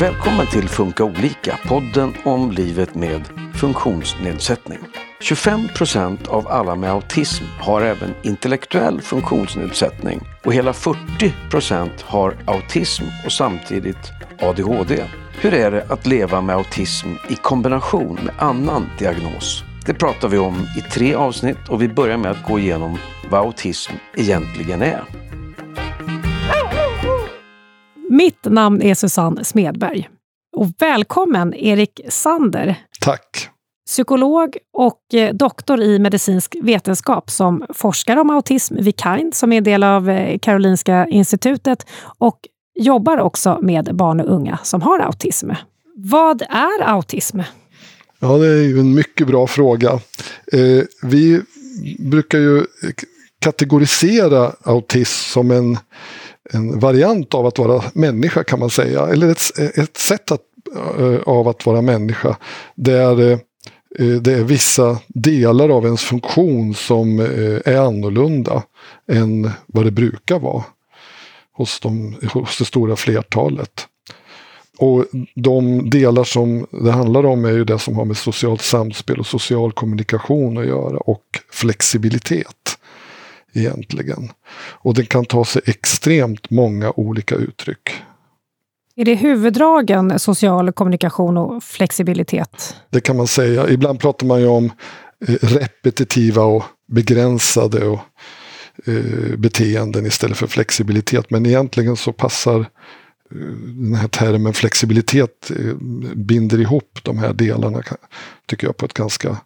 Välkommen till Funka olika, podden om livet med funktionsnedsättning. 25 procent av alla med autism har även intellektuell funktionsnedsättning och hela 40 procent har autism och samtidigt ADHD. Hur är det att leva med autism i kombination med annan diagnos? Det pratar vi om i tre avsnitt och vi börjar med att gå igenom vad autism egentligen är. Mitt namn är Susanne Smedberg. Och välkommen Erik Sander. Tack. Psykolog och eh, doktor i medicinsk vetenskap som forskar om autism vid KIND som är en del av eh, Karolinska institutet och jobbar också med barn och unga som har autism. Vad är autism? Ja, det är ju en mycket bra fråga. Eh, vi brukar ju kategorisera autism som en, en variant av att vara människa kan man säga. Eller ett, ett sätt att, eh, av att vara människa. Där eh, det är vissa delar av ens funktion som eh, är annorlunda än vad det brukar vara hos, de, hos det stora flertalet. Och de delar som det handlar om är ju det som har med socialt samspel och social kommunikation att göra och flexibilitet. Egentligen. Och den kan ta sig extremt många olika uttryck. Är det huvuddragen social kommunikation och flexibilitet? Det kan man säga. Ibland pratar man ju om eh, repetitiva och begränsade och, eh, beteenden istället för flexibilitet. Men egentligen så passar den här termen flexibilitet eh, binder ihop de här delarna, tycker jag, på ett ganska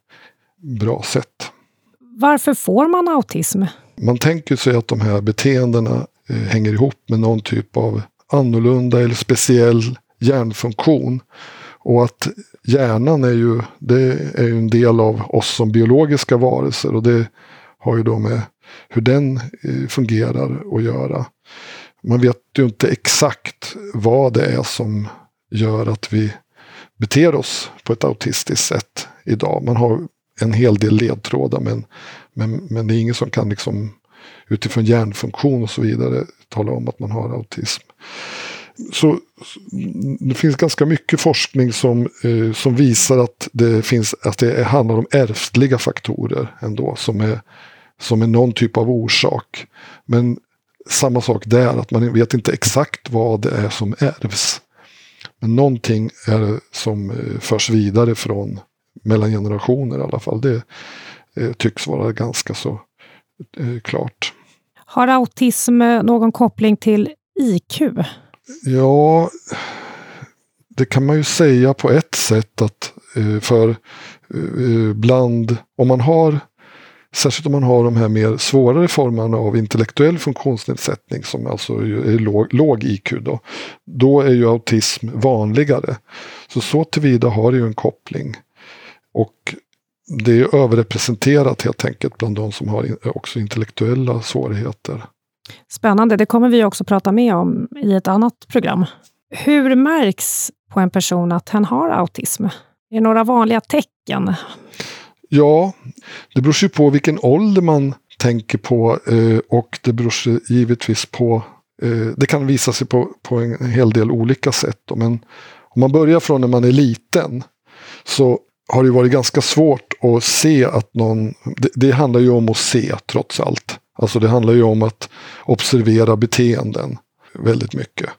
bra sätt. Varför får man autism? Man tänker sig att de här beteendena eh, hänger ihop med någon typ av annorlunda eller speciell hjärnfunktion. Och att hjärnan är ju, det är ju en del av oss som biologiska varelser och det har ju då med hur den eh, fungerar att göra man vet ju inte exakt vad det är som gör att vi beter oss på ett autistiskt sätt idag. Man har en hel del ledtrådar men, men, men det är ingen som kan liksom utifrån hjärnfunktion och så vidare tala om att man har autism. Så det finns ganska mycket forskning som, eh, som visar att det, finns, att det handlar om ärftliga faktorer ändå som är, som är någon typ av orsak. Men samma sak där, att man vet inte exakt vad det är som ärvs. Men någonting är det som eh, förs vidare från mellan generationer i alla fall. Det eh, tycks vara ganska så eh, klart. Har autism någon koppling till IQ? Ja, det kan man ju säga på ett sätt att för bland, om man har Särskilt om man har de här mer svårare formerna av intellektuell funktionsnedsättning som alltså är låg, låg IQ. Då, då är ju autism vanligare. Så så tillvida har det ju en koppling. Och det är överrepresenterat helt enkelt bland de som har också intellektuella svårigheter. Spännande, det kommer vi också prata mer om i ett annat program. Hur märks på en person att hen har autism? Är det några vanliga tecken? Ja, det beror ju på vilken ålder man tänker på eh, och det beror givetvis på eh, det kan visa sig på, på en hel del olika sätt. Men om man börjar från när man är liten så har det varit ganska svårt att se att någon... Det, det, handlar ju om att se trots allt. Alltså det handlar ju om att observera beteenden väldigt mycket.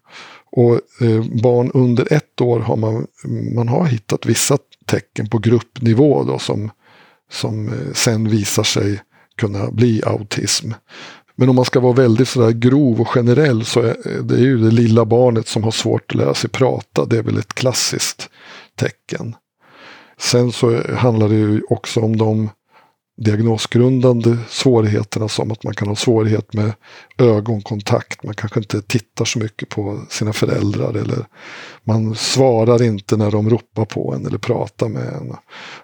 Och eh, barn under ett år har man, man har hittat vissa tecken på gruppnivå då som som eh, sen visar sig kunna bli autism. Men om man ska vara väldigt sådär grov och generell så är eh, det ju det lilla barnet som har svårt att lära sig prata. Det är väl ett klassiskt tecken. Sen så handlar det ju också om de diagnosgrundande svårigheterna som att man kan ha svårighet med ögonkontakt. Man kanske inte tittar så mycket på sina föräldrar eller man svarar inte när de ropar på en eller pratar med en.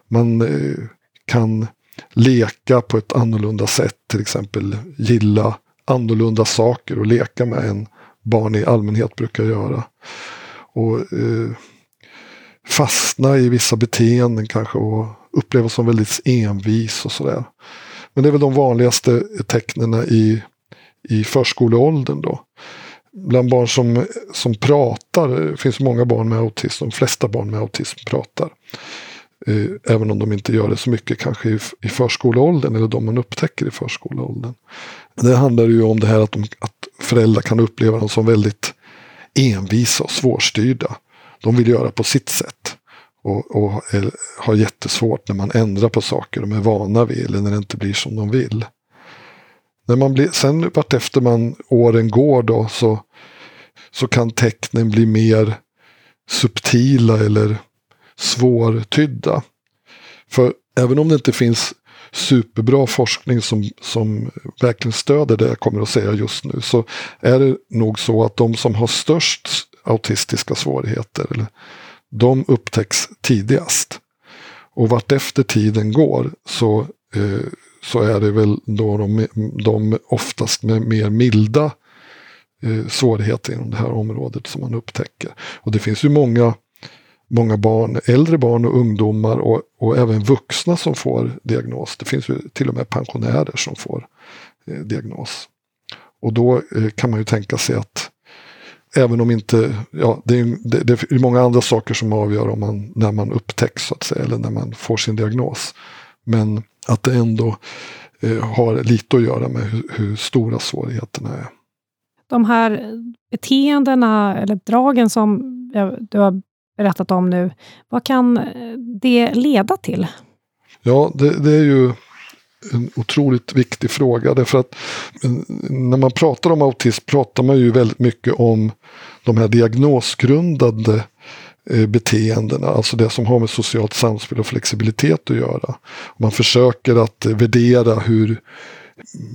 Man eh, kan leka på ett annorlunda sätt. Till exempel gilla annorlunda saker och leka med än barn i allmänhet brukar göra. Och eh, fastna i vissa beteenden kanske och upplevas som väldigt envis och sådär. Men det är väl de vanligaste tecknen i, i förskoleåldern då. bland barn som, som pratar, det finns många barn med autism, de flesta barn med autism pratar. Eh, även om de inte gör det så mycket kanske i, i förskoleåldern eller de man upptäcker i förskoleåldern. Det handlar ju om det här att, de, att föräldrar kan uppleva dem som väldigt envisa och svårstyrda. De vill göra på sitt sätt. Och, och har jättesvårt när man ändrar på saker de är vana vid eller när det inte blir som de vill. När man blir, sen vartefter man åren går då så, så kan tecknen bli mer subtila eller svårtydda. För även om det inte finns superbra forskning som, som verkligen stöder det jag kommer att säga just nu så är det nog så att de som har störst autistiska svårigheter eller, de upptäcks tidigast. Och vartefter tiden går så, eh, så är det väl då de, de oftast med mer milda eh, svårigheter inom det här området som man upptäcker. Och det finns ju många många barn, äldre barn och ungdomar och, och även vuxna som får diagnos. Det finns ju till och med pensionärer som får eh, diagnos. Och då eh, kan man ju tänka sig att även om inte, ja det är, det, det är många andra saker som avgör om man, när man upptäcks så att säga, eller när man får sin diagnos. Men att det ändå eh, har lite att göra med hur, hur stora svårigheterna är. De här beteendena eller dragen som du har berättat om nu. Vad kan det leda till? Ja, det, det är ju en otroligt viktig fråga. Därför att när man pratar om autism pratar man ju väldigt mycket om de här diagnosgrundade eh, beteendena, alltså det som har med socialt samspel och flexibilitet att göra. Man försöker att värdera hur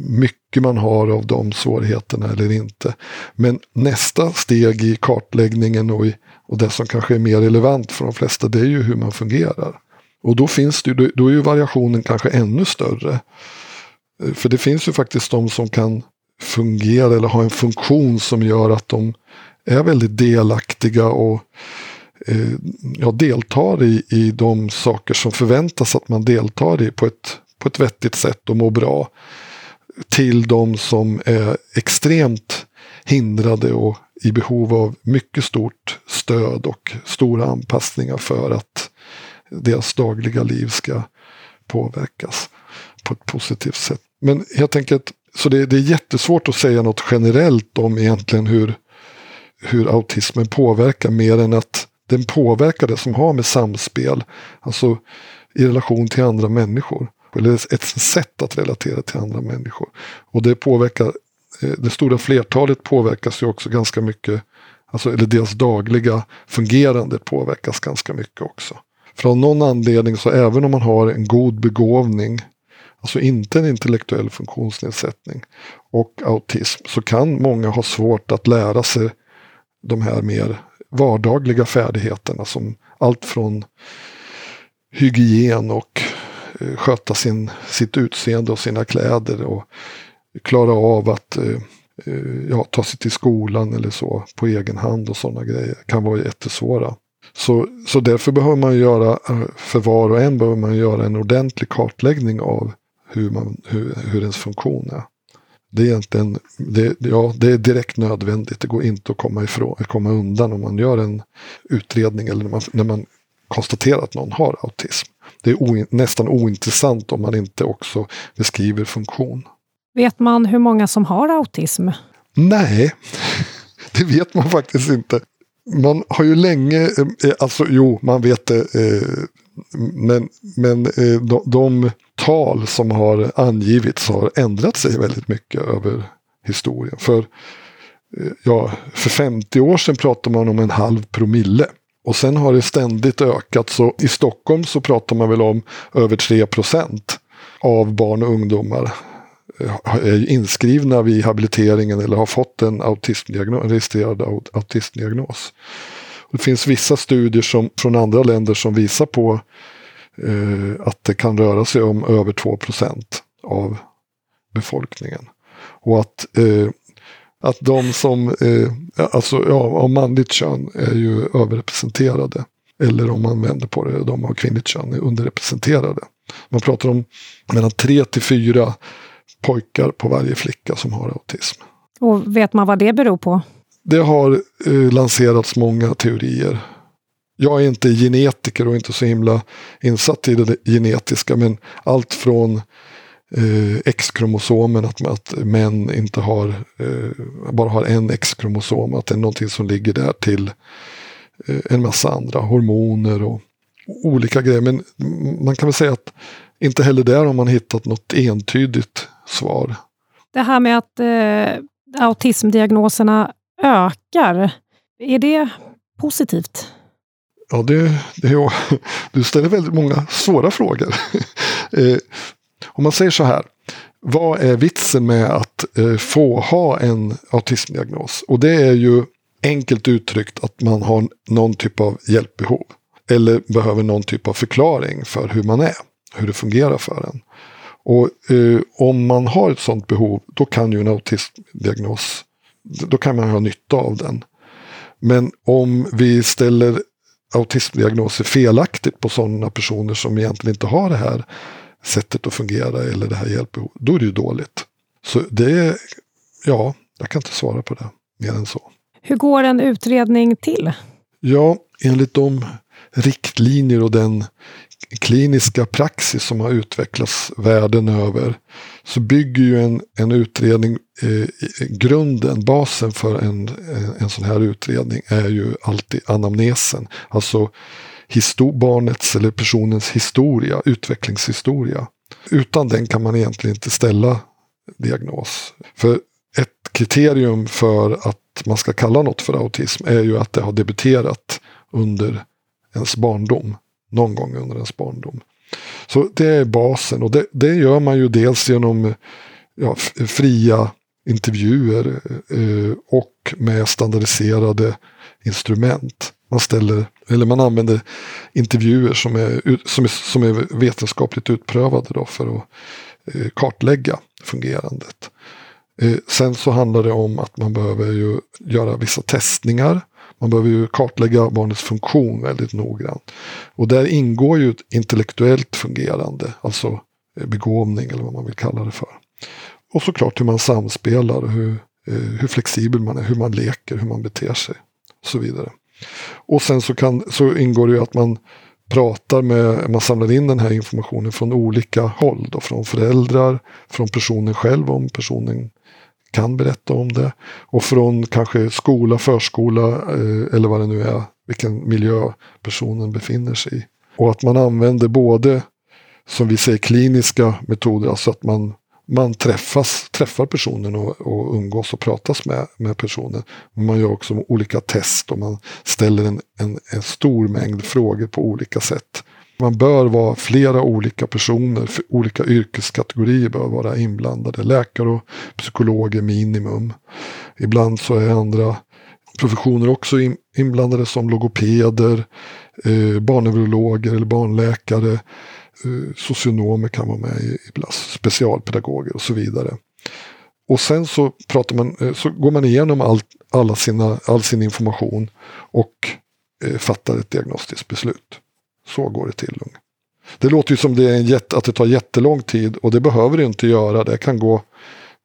mycket man har av de svårigheterna eller inte. Men nästa steg i kartläggningen och i och det som kanske är mer relevant för de flesta det är ju hur man fungerar. Och då, finns det, då är ju variationen kanske ännu större. Eh, för det finns ju faktiskt de som kan fungera eller ha en funktion som gör att de är väldigt delaktiga och eh, ja, deltar i, i de saker som förväntas att man deltar i på ett, på ett vettigt sätt och mår bra. Till de som är extremt hindrade och i behov av mycket stort stöd och stora anpassningar för att deras dagliga liv ska påverkas på ett positivt sätt. Men helt enkelt, så det, det är jättesvårt att säga något generellt om egentligen hur, hur autismen påverkar mer än att den påverkar det som har med samspel, alltså i relation till andra människor. Eller ett sätt att relatera till andra människor. Och det påverkar eh, det stora flertalet påverkas ju också ganska mycket, alltså, eller deras dagliga fungerande påverkas ganska mycket också. För av någon anledning så även om man har en god begåvning, alltså inte en intellektuell funktionsnedsättning och autism, så kan många ha svårt att lära sig de här mer vardagliga färdigheterna som allt från hygien och eh, sköta sin, sitt utseende och sina kläder och klara av att eh, eh, ja, ta sig till skolan eller så på egen hand och sådana grejer kan vara jättesvåra. Så, så därför behöver man göra, eh, för var och en behöver man göra en ordentlig kartläggning av hur, man, hur, hur ens funktion är. Det är egentligen, det, ja, det är direkt nödvändigt. Det går inte att komma, ifrån, komma undan om man gör en utredning eller när man, när man konstaterar att någon har autism. Det är o, nästan ointressant om man inte också beskriver funktion. Vet man hur många som har autism? Nej, det vet man faktiskt inte. Man har ju länge, eh, eh, alltså jo, man vet det. Eh, men men de, de tal som har angivits har ändrat sig väldigt mycket över historien. För, ja, för 50 år sedan pratade man om en halv promille. Och sen har det ständigt ökat. Så i Stockholm så pratar man väl om över 3 procent av barn och ungdomar är inskrivna vid habiliteringen eller har fått en autismdiagnos, registrerad autismdiagnos. Det finns vissa studier som, från andra länder som visar på eh, att det kan röra sig om över 2% av befolkningen. Och att, eh, att de som, eh, alltså ja, av manligt kön är ju överrepresenterade. Eller om man vänder på det, de av kvinnligt kön är underrepresenterade. Man pratar om mellan 3 till 4 pojkar på varje flicka som har autism. Och vet man vad det beror på? det har eh, lanserats många teorier. Jag är inte genetiker och inte så himla insatt i det genetiska men allt från eh, X-kromosomen, att, att män inte har, eh, bara har en X-kromosom, att det är någonting som ligger där till eh, en massa andra hormoner och olika grejer. Men man kan väl säga att inte heller där har man hittat något entydigt svar. Det här med att eh, autismdiagnoserna ökar, är det positivt? Ja, det, det är, du ställer väldigt många svåra frågor. eh, om man säger så här, vad är vitsen med att eh, få ha en autismdiagnos? Och det är ju enkelt uttryckt att man har någon typ av hjälpbehov. Eller behöver någon typ av förklaring för hur man är, hur det fungerar för en. Och eh, om man har ett sådant behov, då kan ju en autismdiagnos, då kan man ha nytta av den. Men om vi ställer autismdiagnoser felaktigt på sådana personer som egentligen inte har det här sättet att fungera eller det här hjälpbehovet, då är det ju dåligt. Så det är, ja, jag kan inte svara på det mer än så. Hur går en utredning till? Ja, enligt de riktlinjer och den kliniska praxis som har utvecklats världen över så bygger ju en, en utredning, eh, grunden, basen för en, en sån här utredning är ju alltid anamnesen. Alltså histor barnets eller personens historia, utvecklingshistoria. Utan den kan man egentligen inte ställa diagnos. För ett kriterium för att man ska kalla något för autism är ju att det har debuterat under ens barndom. Någon gång under ens barndom. Så det är basen och det, det gör man ju dels genom ja, fria intervjuer eh, och med standardiserade instrument. Man, ställer, eller man använder intervjuer som är, som är, som är vetenskapligt utprövade då för att eh, kartlägga fungerandet. Eh, sen så handlar det om att man behöver ju göra vissa testningar man behöver ju kartlägga barnets funktion väldigt noggrant. Och där ingår ju ett intellektuellt fungerande, alltså eh, begåvning eller vad man vill kalla det för. Och såklart hur man samspelar, hur, eh, hur flexibel man är, hur man leker, hur man beter sig och så vidare. Och sen så, kan, så ingår det ju att man pratar med, man samlar in den här informationen från olika håll. Då, från föräldrar, från personen själv om personen kan berätta om det. Och från kanske skola, förskola eh, eller vad det nu är, vilken miljö personen befinner sig i. Och att man använder både, som vi säger, kliniska metoder, alltså att man, man träffas, träffar personen och, och umgås och pratas med, med personen. Men man gör också olika test och man ställer en, en, en stor mängd frågor på olika sätt. Man bör vara flera olika personer, olika yrkeskategorier bör vara inblandade. Läkare och psykologer minimum. Ibland så är andra professioner också inblandade som logopeder, eh, barnneurologer eller barnläkare. Eh, socionomer kan vara med ibland, specialpedagoger och så vidare. Och sen så, pratar man, eh, så går man igenom all, alla sina, all sin information och eh, fattar ett diagnostiskt beslut. Så går det till. Det låter ju som det är jätte, att det tar jättelång tid och det behöver det inte göra. Det kan, gå,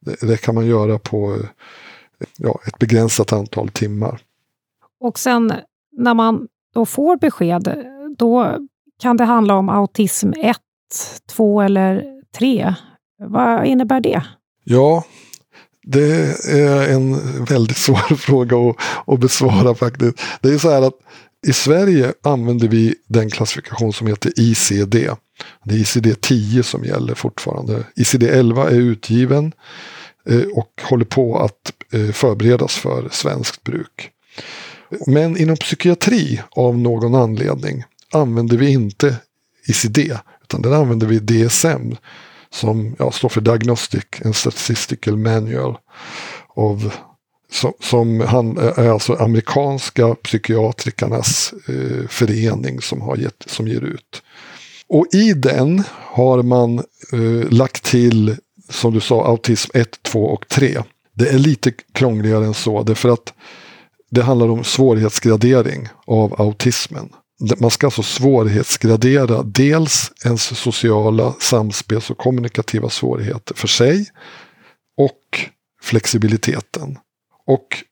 det, det kan man göra på ja, ett begränsat antal timmar. Och sen när man då får besked, då kan det handla om autism 1, 2 eller 3. Vad innebär det? Ja, det är en väldigt svår fråga att, att besvara faktiskt. Det är så här att i Sverige använder vi den klassifikation som heter ICD. Det är ICD 10 som gäller fortfarande. ICD 11 är utgiven eh, och håller på att eh, förberedas för svenskt bruk. Men inom psykiatri av någon anledning använder vi inte ICD utan där använder vi DSM som ja, står för Diagnostic and Statistical Manual of som, som han eh, är alltså amerikanska psykiatrikernas eh, förening som, har gett, som ger ut. Och i den har man eh, lagt till, som du sa, autism 1, 2 och 3. Det är lite krångligare än så, därför att det handlar om svårighetsgradering av autismen. Man ska alltså svårighetsgradera dels ens sociala samspels och kommunikativa svårigheter för sig och flexibiliteten. Och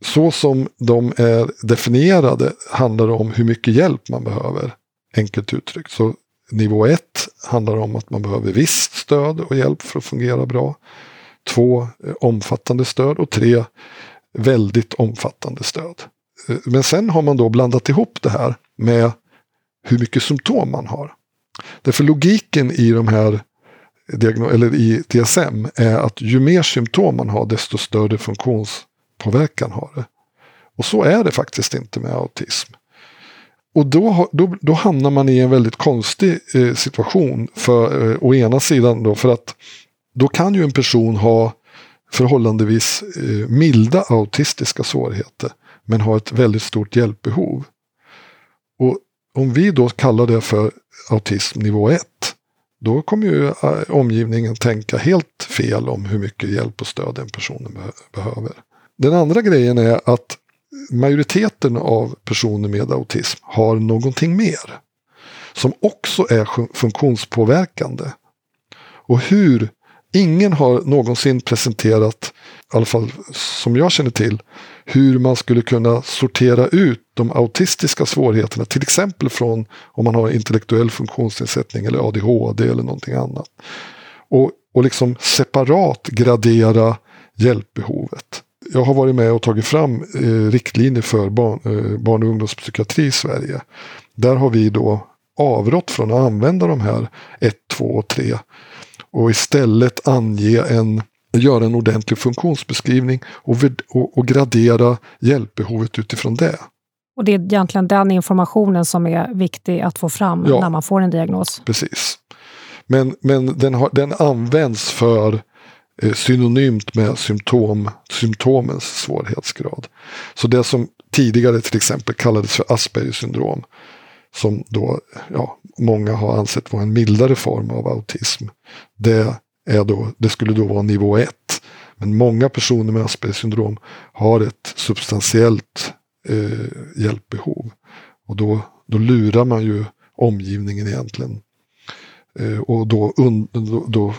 så som de är definierade handlar det om hur mycket hjälp man behöver. Enkelt uttryckt. Så nivå 1 handlar om att man behöver visst stöd och hjälp för att fungera bra. Två, eh, omfattande stöd och tre, väldigt omfattande stöd. Eh, men sen har man då blandat ihop det här med hur mycket symptom man har. Därför logiken i de här eller i DSM är att ju mer symptom man har desto större påverkan har det. Och så är det faktiskt inte med autism. Och då, då, då hamnar man i en väldigt konstig eh, situation. För, eh, å ena sidan då för att då kan ju en person ha förhållandevis eh, milda autistiska svårigheter. Men ha ett väldigt stort hjälpbehov. Och om vi då kallar det för autism nivå 1. Då kommer ju eh, omgivningen tänka helt fel om hur mycket hjälp och stöd den personen behöver. Den andra grejen är att majoriteten av personer med autism har någonting mer. Som också är funktionspåverkande. Och hur Ingen har någonsin presenterat, i alla fall som jag känner till, hur man skulle kunna sortera ut de autistiska svårigheterna. Till exempel från om man har intellektuell funktionsnedsättning eller ADHD eller någonting annat. Och, och liksom separat gradera hjälpbehovet. Jag har varit med och tagit fram eh, riktlinjer för barn, eh, barn och ungdomspsykiatri i Sverige. Där har vi då avrått från att använda de här 1, 2 och 3 och istället ange en, göra en ordentlig funktionsbeskrivning och, och, och gradera hjälpbehovet utifrån det. Och det är egentligen den informationen som är viktig att få fram ja, när man får en diagnos? Precis. Men, men den, har, den används för Eh, synonymt med symptom, symptomens svårighetsgrad. Så det som tidigare till exempel kallades för Aspergers syndrom som då ja, många har ansett vara en mildare form av autism. Det, är då, det skulle då vara nivå 1. Men många personer med Aspergers syndrom har ett substantiellt eh, hjälpbehov. Och då, då lurar man ju omgivningen egentligen. Eh, och då, un, då, då,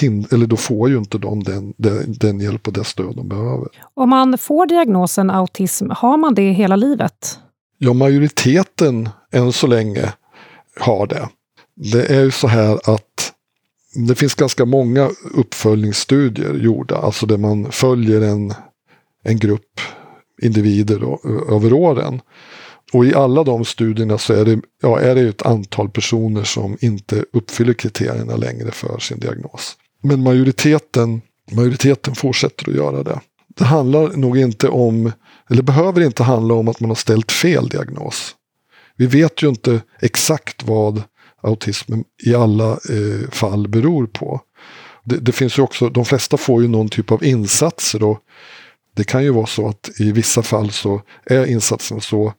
hind, eller då får ju inte de den, den, den hjälp och det stöd de behöver. Om man får diagnosen autism, har man det hela livet? Ja, majoriteten än så länge har det. Det är ju så här att det finns ganska många uppföljningsstudier gjorda, alltså där man följer en, en grupp individer då, över åren. Och i alla de studierna så är det, ja, är det ett antal personer som inte uppfyller kriterierna längre för sin diagnos. Men majoriteten, majoriteten fortsätter att göra det. Det handlar nog inte om, eller behöver inte handla om att man har ställt fel diagnos. Vi vet ju inte exakt vad autismen i alla eh, fall beror på. Det, det, finns ju också, de flesta får ju någon typ av insatser. Och det kan ju vara så att i vissa fall så är insatserna så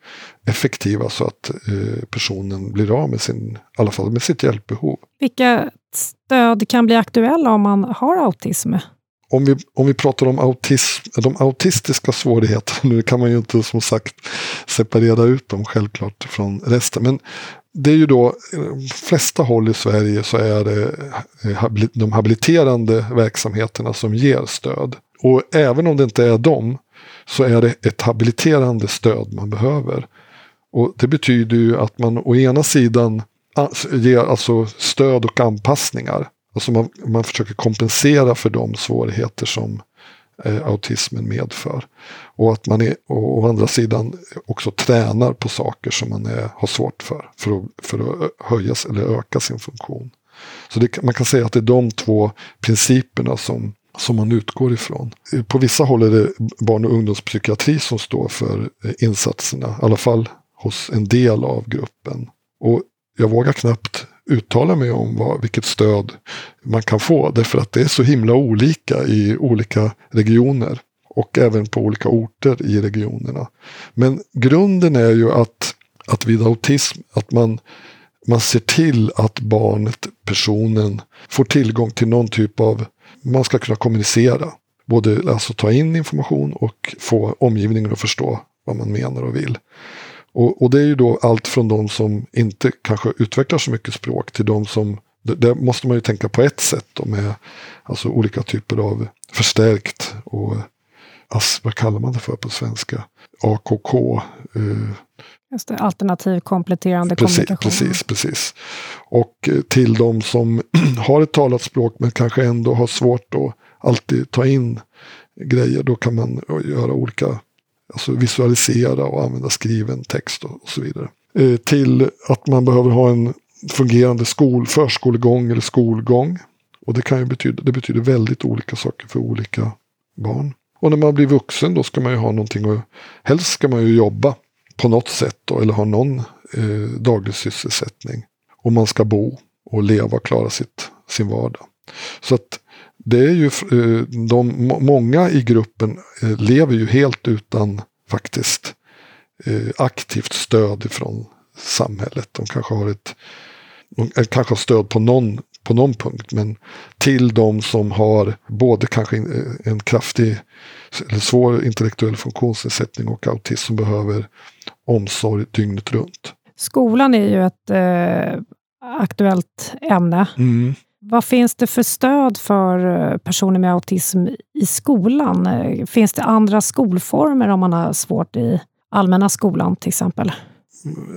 effektiva så att eh, personen blir av med sin, i alla fall med sitt hjälpbehov. Vilka stöd kan bli aktuella om man har autism? om vi, om vi pratar om autism, de autistiska svårigheterna, nu kan man ju inte som sagt separera ut dem självklart från resten. Men det är ju då, de flesta håll i Sverige så är det eh, de habiliterande verksamheterna som ger stöd. Och även om det inte är dem så är det ett habiliterande stöd man behöver. Och det betyder ju att man å ena sidan ger alltså stöd och anpassningar Alltså man, man försöker kompensera för de svårigheter som eh, autismen medför. Och att man är, och å andra sidan också tränar på saker som man är, har svårt för. För att, för att höja eller öka sin funktion. Så det, man kan säga att det är de två principerna som, som man utgår ifrån. På vissa håll är det barn och ungdomspsykiatri som står för eh, insatserna. I alla fall hos en del av gruppen. Och jag vågar knappt uttala mig om vad, vilket stöd man kan få. Därför att det är så himla olika i olika regioner. Och även på olika orter i regionerna. Men grunden är ju att, att vid autism, att man, man ser till att barnet, personen, får tillgång till någon typ av, man ska kunna kommunicera. Både alltså ta in information och få omgivningen att förstå vad man menar och vill. Och, och, det är ju då allt från de som inte kanske utvecklar så mycket språk till de som, där måste man ju tänka på ett sätt då med alltså olika typer av förstärkt och vad kallar man det för på svenska? AKK. Eh, Just det, alternativ kompletterande precis, kommunikation. precis, precis. Och eh, till de som har ett talat språk men kanske ändå har svårt att alltid ta in grejer. Då kan man göra olika, alltså visualisera och använda skriven text och, och så vidare. Eh, till att man behöver ha en fungerande skol, förskolegång eller skolgång. Och det kan ju betyda, det betyder väldigt olika saker för olika barn. Och när man blir vuxen då ska man ju ha någonting och helst ska man ju jobba på något sätt då, eller har någon eh, daglig sysselsättning. Och man ska bo och leva och klara sitt, sin vardag. Så att det är ju eh, de, många i gruppen eh, lever ju helt utan faktiskt eh, aktivt stöd från samhället. De kanske har ett de eh, kanske har stöd på någon, på någon punkt. Men till de som har både kanske en kraftig eller svår intellektuell funktionsnedsättning och autism som behöver omsorg dygnet runt. Skolan är ju ett eh, aktuellt ämne. Mm. Vad finns det för stöd för personer med autism i skolan? Finns det andra skolformer om man har svårt i allmänna skolan till exempel?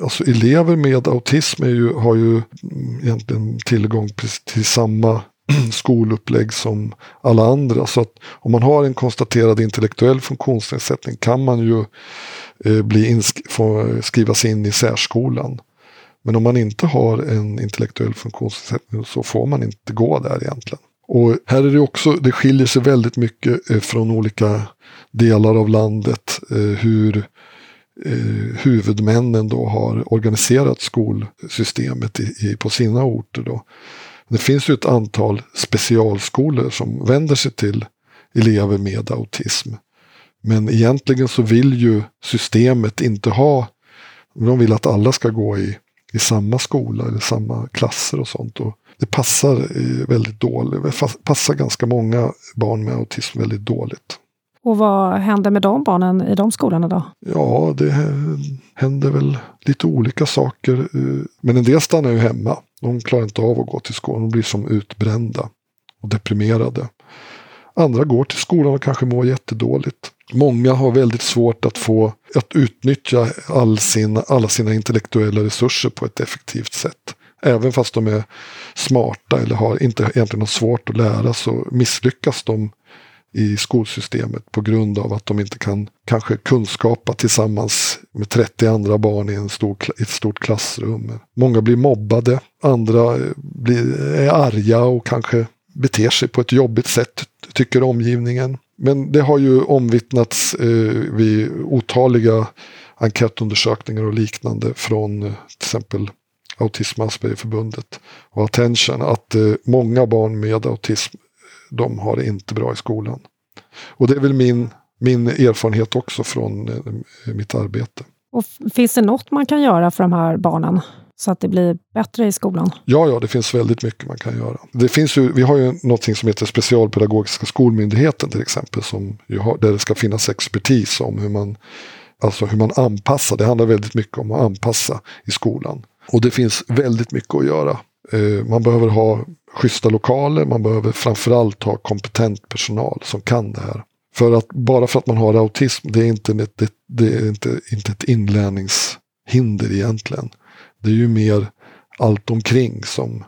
Alltså elever med autism är ju, har ju egentligen tillgång till samma skolupplägg som alla andra. Så att om man har en konstaterad intellektuell funktionsnedsättning kan man ju eh, bli få skrivas in i särskolan. Men om man inte har en intellektuell funktionsnedsättning så får man inte gå där egentligen. Och här är det också, det skiljer sig väldigt mycket eh, från olika delar av landet eh, hur eh, huvudmännen då har organiserat skolsystemet i, i, på sina orter. Då. Det finns ju ett antal specialskolor som vänder sig till elever med autism. Men egentligen så vill ju systemet inte ha, de vill att alla ska gå i, i samma skola eller samma klasser och sånt. Och det passar eh, väldigt dåligt, det passar ganska många barn med autism väldigt dåligt. Och vad händer med de barnen i de skolorna då? Ja, det händer väl lite olika saker. Men en del stannar ju hemma. De klarar inte av att gå till skolan. De blir som utbrända och deprimerade. Andra går till skolan och kanske mår jättedåligt. Många har väldigt svårt att få att utnyttja all sin, alla sina intellektuella resurser på ett effektivt sätt. Även fast de är smarta eller har inte egentligen något svårt att lära så misslyckas de i skolsystemet på grund av att de inte kan kanske kunskapa tillsammans med 30 andra barn i en stor, ett stort klassrum. Många blir mobbade, andra eh, blir, är arga och kanske beter sig på ett jobbigt sätt, tycker omgivningen. Men det har ju omvittnats eh, vid otaliga enkätundersökningar och liknande från eh, till exempel Autism Aspergerförbundet och Attention att eh, många barn med autism de har det inte bra i skolan. Och det är väl min, min erfarenhet också från eh, mitt arbete. Och finns det något man kan göra för de här barnen? så att det blir bättre i skolan? Ja, ja, det finns väldigt mycket man kan göra. Det finns ju, vi har ju något som heter Specialpedagogiska skolmyndigheten till exempel, som har, där det ska finnas expertis om hur man, alltså hur man anpassar. Det handlar väldigt mycket om att anpassa i skolan. Och det finns väldigt mycket att göra. Eh, man behöver ha schyssta lokaler, man behöver framförallt ha kompetent personal som kan det här. För att bara för att man har autism, det är inte, det, det är inte, inte ett inlärningshinder egentligen. Det är ju mer allt omkring som,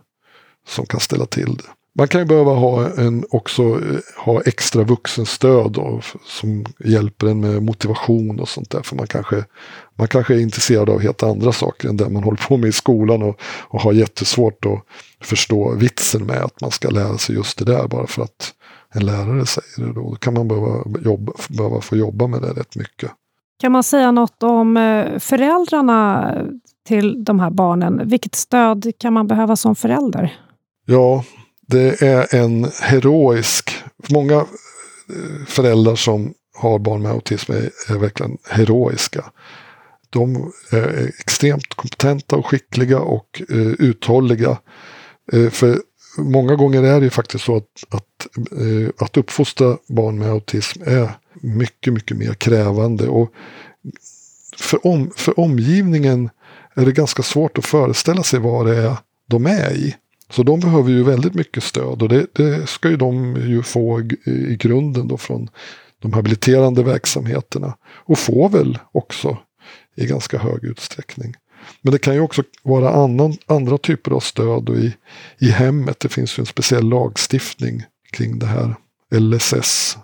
som kan ställa till det. Man kan ju behöva ha en, också eh, ha extra vuxenstöd då, som hjälper en med motivation och sånt där. För man kanske, man kanske är intresserad av helt andra saker än det man håller på med i skolan och, och har jättesvårt att förstå vitsen med att man ska lära sig just det där bara för att en lärare säger det. Då, då kan man behöva, jobba, behöva få jobba med det rätt mycket. Kan man säga något om eh, föräldrarna till de här barnen? Vilket stöd kan man behöva som förälder? Ja, det är en heroisk... Många eh, föräldrar som har barn med autism är, är verkligen heroiska. De är extremt kompetenta och skickliga och eh, uthålliga. Eh, för många gånger är det ju faktiskt så att, att, eh, att uppfostra barn med autism är mycket, mycket mer krävande. Och för, om, för omgivningen är det ganska svårt att föreställa sig vad det är de är i. Så de behöver ju väldigt mycket stöd och det, det ska ju de ju få i, i grunden då från de habiliterande verksamheterna. Och får väl också i ganska hög utsträckning. Men det kan ju också vara annan, andra typer av stöd och i, i hemmet. Det finns ju en speciell lagstiftning kring det här. LSS.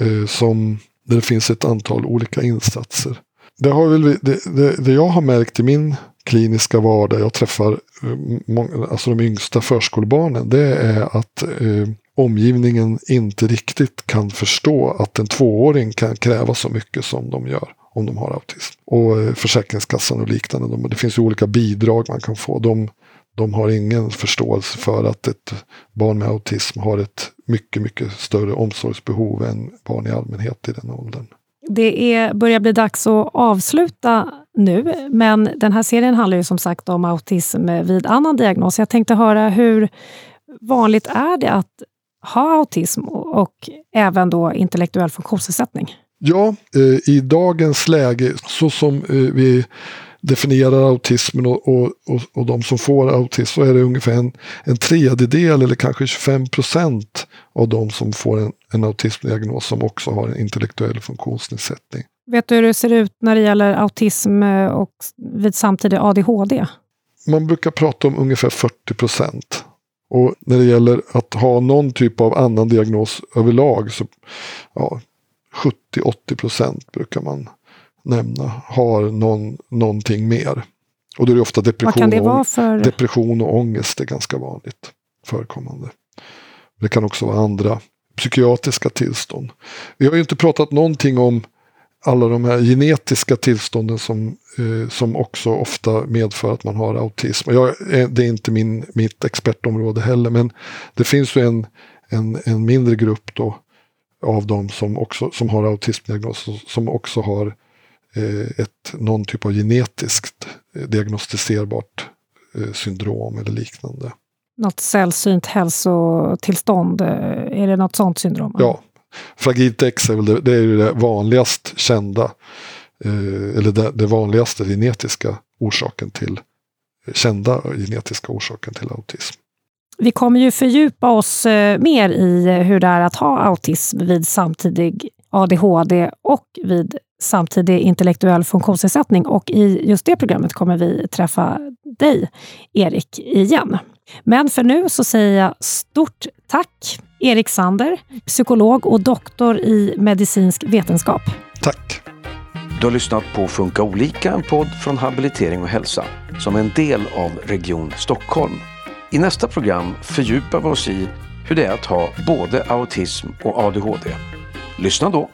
Eh, som, där det finns ett antal olika insatser. Det, har väl, det, det, det jag har märkt i min kliniska vardag, jag träffar eh, alltså de yngsta förskolebarnen, det är att eh, omgivningen inte riktigt kan förstå att en tvååring kan kräva så mycket som de gör om de har autism. Och eh, Försäkringskassan och liknande, de, det finns ju olika bidrag man kan få. De, de har ingen förståelse för att ett barn med autism har ett mycket, mycket större omsorgsbehov än barn i allmänhet i den åldern. Det är, börjar bli dags att avsluta nu, men den här serien handlar ju som sagt om autism vid annan diagnos. Jag tänkte höra hur vanligt är det att ha autism och även då intellektuell funktionsnedsättning? Ja, eh, i dagens läge, så som eh, vi definierar autismen och, och, och, och de som får autism så är det ungefär en, en tredjedel eller kanske 25 procent av de som får en, en autismdiagnos som också har en intellektuell funktionsnedsättning. Vet du hur det ser ut när det gäller autism eh, och vid samtidig ADHD? Man brukar prata om ungefär 40 procent. Och när det gäller att ha någon typ av annan diagnos överlag så ja, 70-80 procent brukar man nämna har någon, någonting mer. Och då är det ofta depression, det och, för... depression och ångest är ganska vanligt förekommande. Det kan också vara andra psykiatriska tillstånd. Vi har ju inte pratat någonting om alla de här genetiska tillstånden som, eh, som också ofta medför att man har autism. Jag, det är inte min, mitt expertområde heller, men det finns ju en, en, en mindre grupp då av de som, också, som har autismdiagnos som också har eh, ett, någon typ av genetiskt eh, diagnostiserbart eh, syndrom eller liknande. Något sällsynt hälsotillstånd, eh, är det något sånt syndrom? Ja, Fragilt X är väl det, det, är det vanligast kända, eh, eller det, det, vanligaste genetiska orsaken till, kända genetiska orsaken till autism. Vi kommer ju fördjupa oss eh, mer i eh, hur det är att ha autism vid samtidig ADHD och vid samtidig intellektuell funktionsnedsättning. Och i just det programmet kommer vi träffa dig, Erik, igen. Men för nu så säger jag stort tack Erik Sander, psykolog och doktor i medicinsk vetenskap. Tack. Du har lyssnat på Funka olika, en podd från Habilitering och hälsa som är en del av Region Stockholm. I nästa program fördjupar vi oss i hur det är att ha både autism och ADHD. Lyssna då!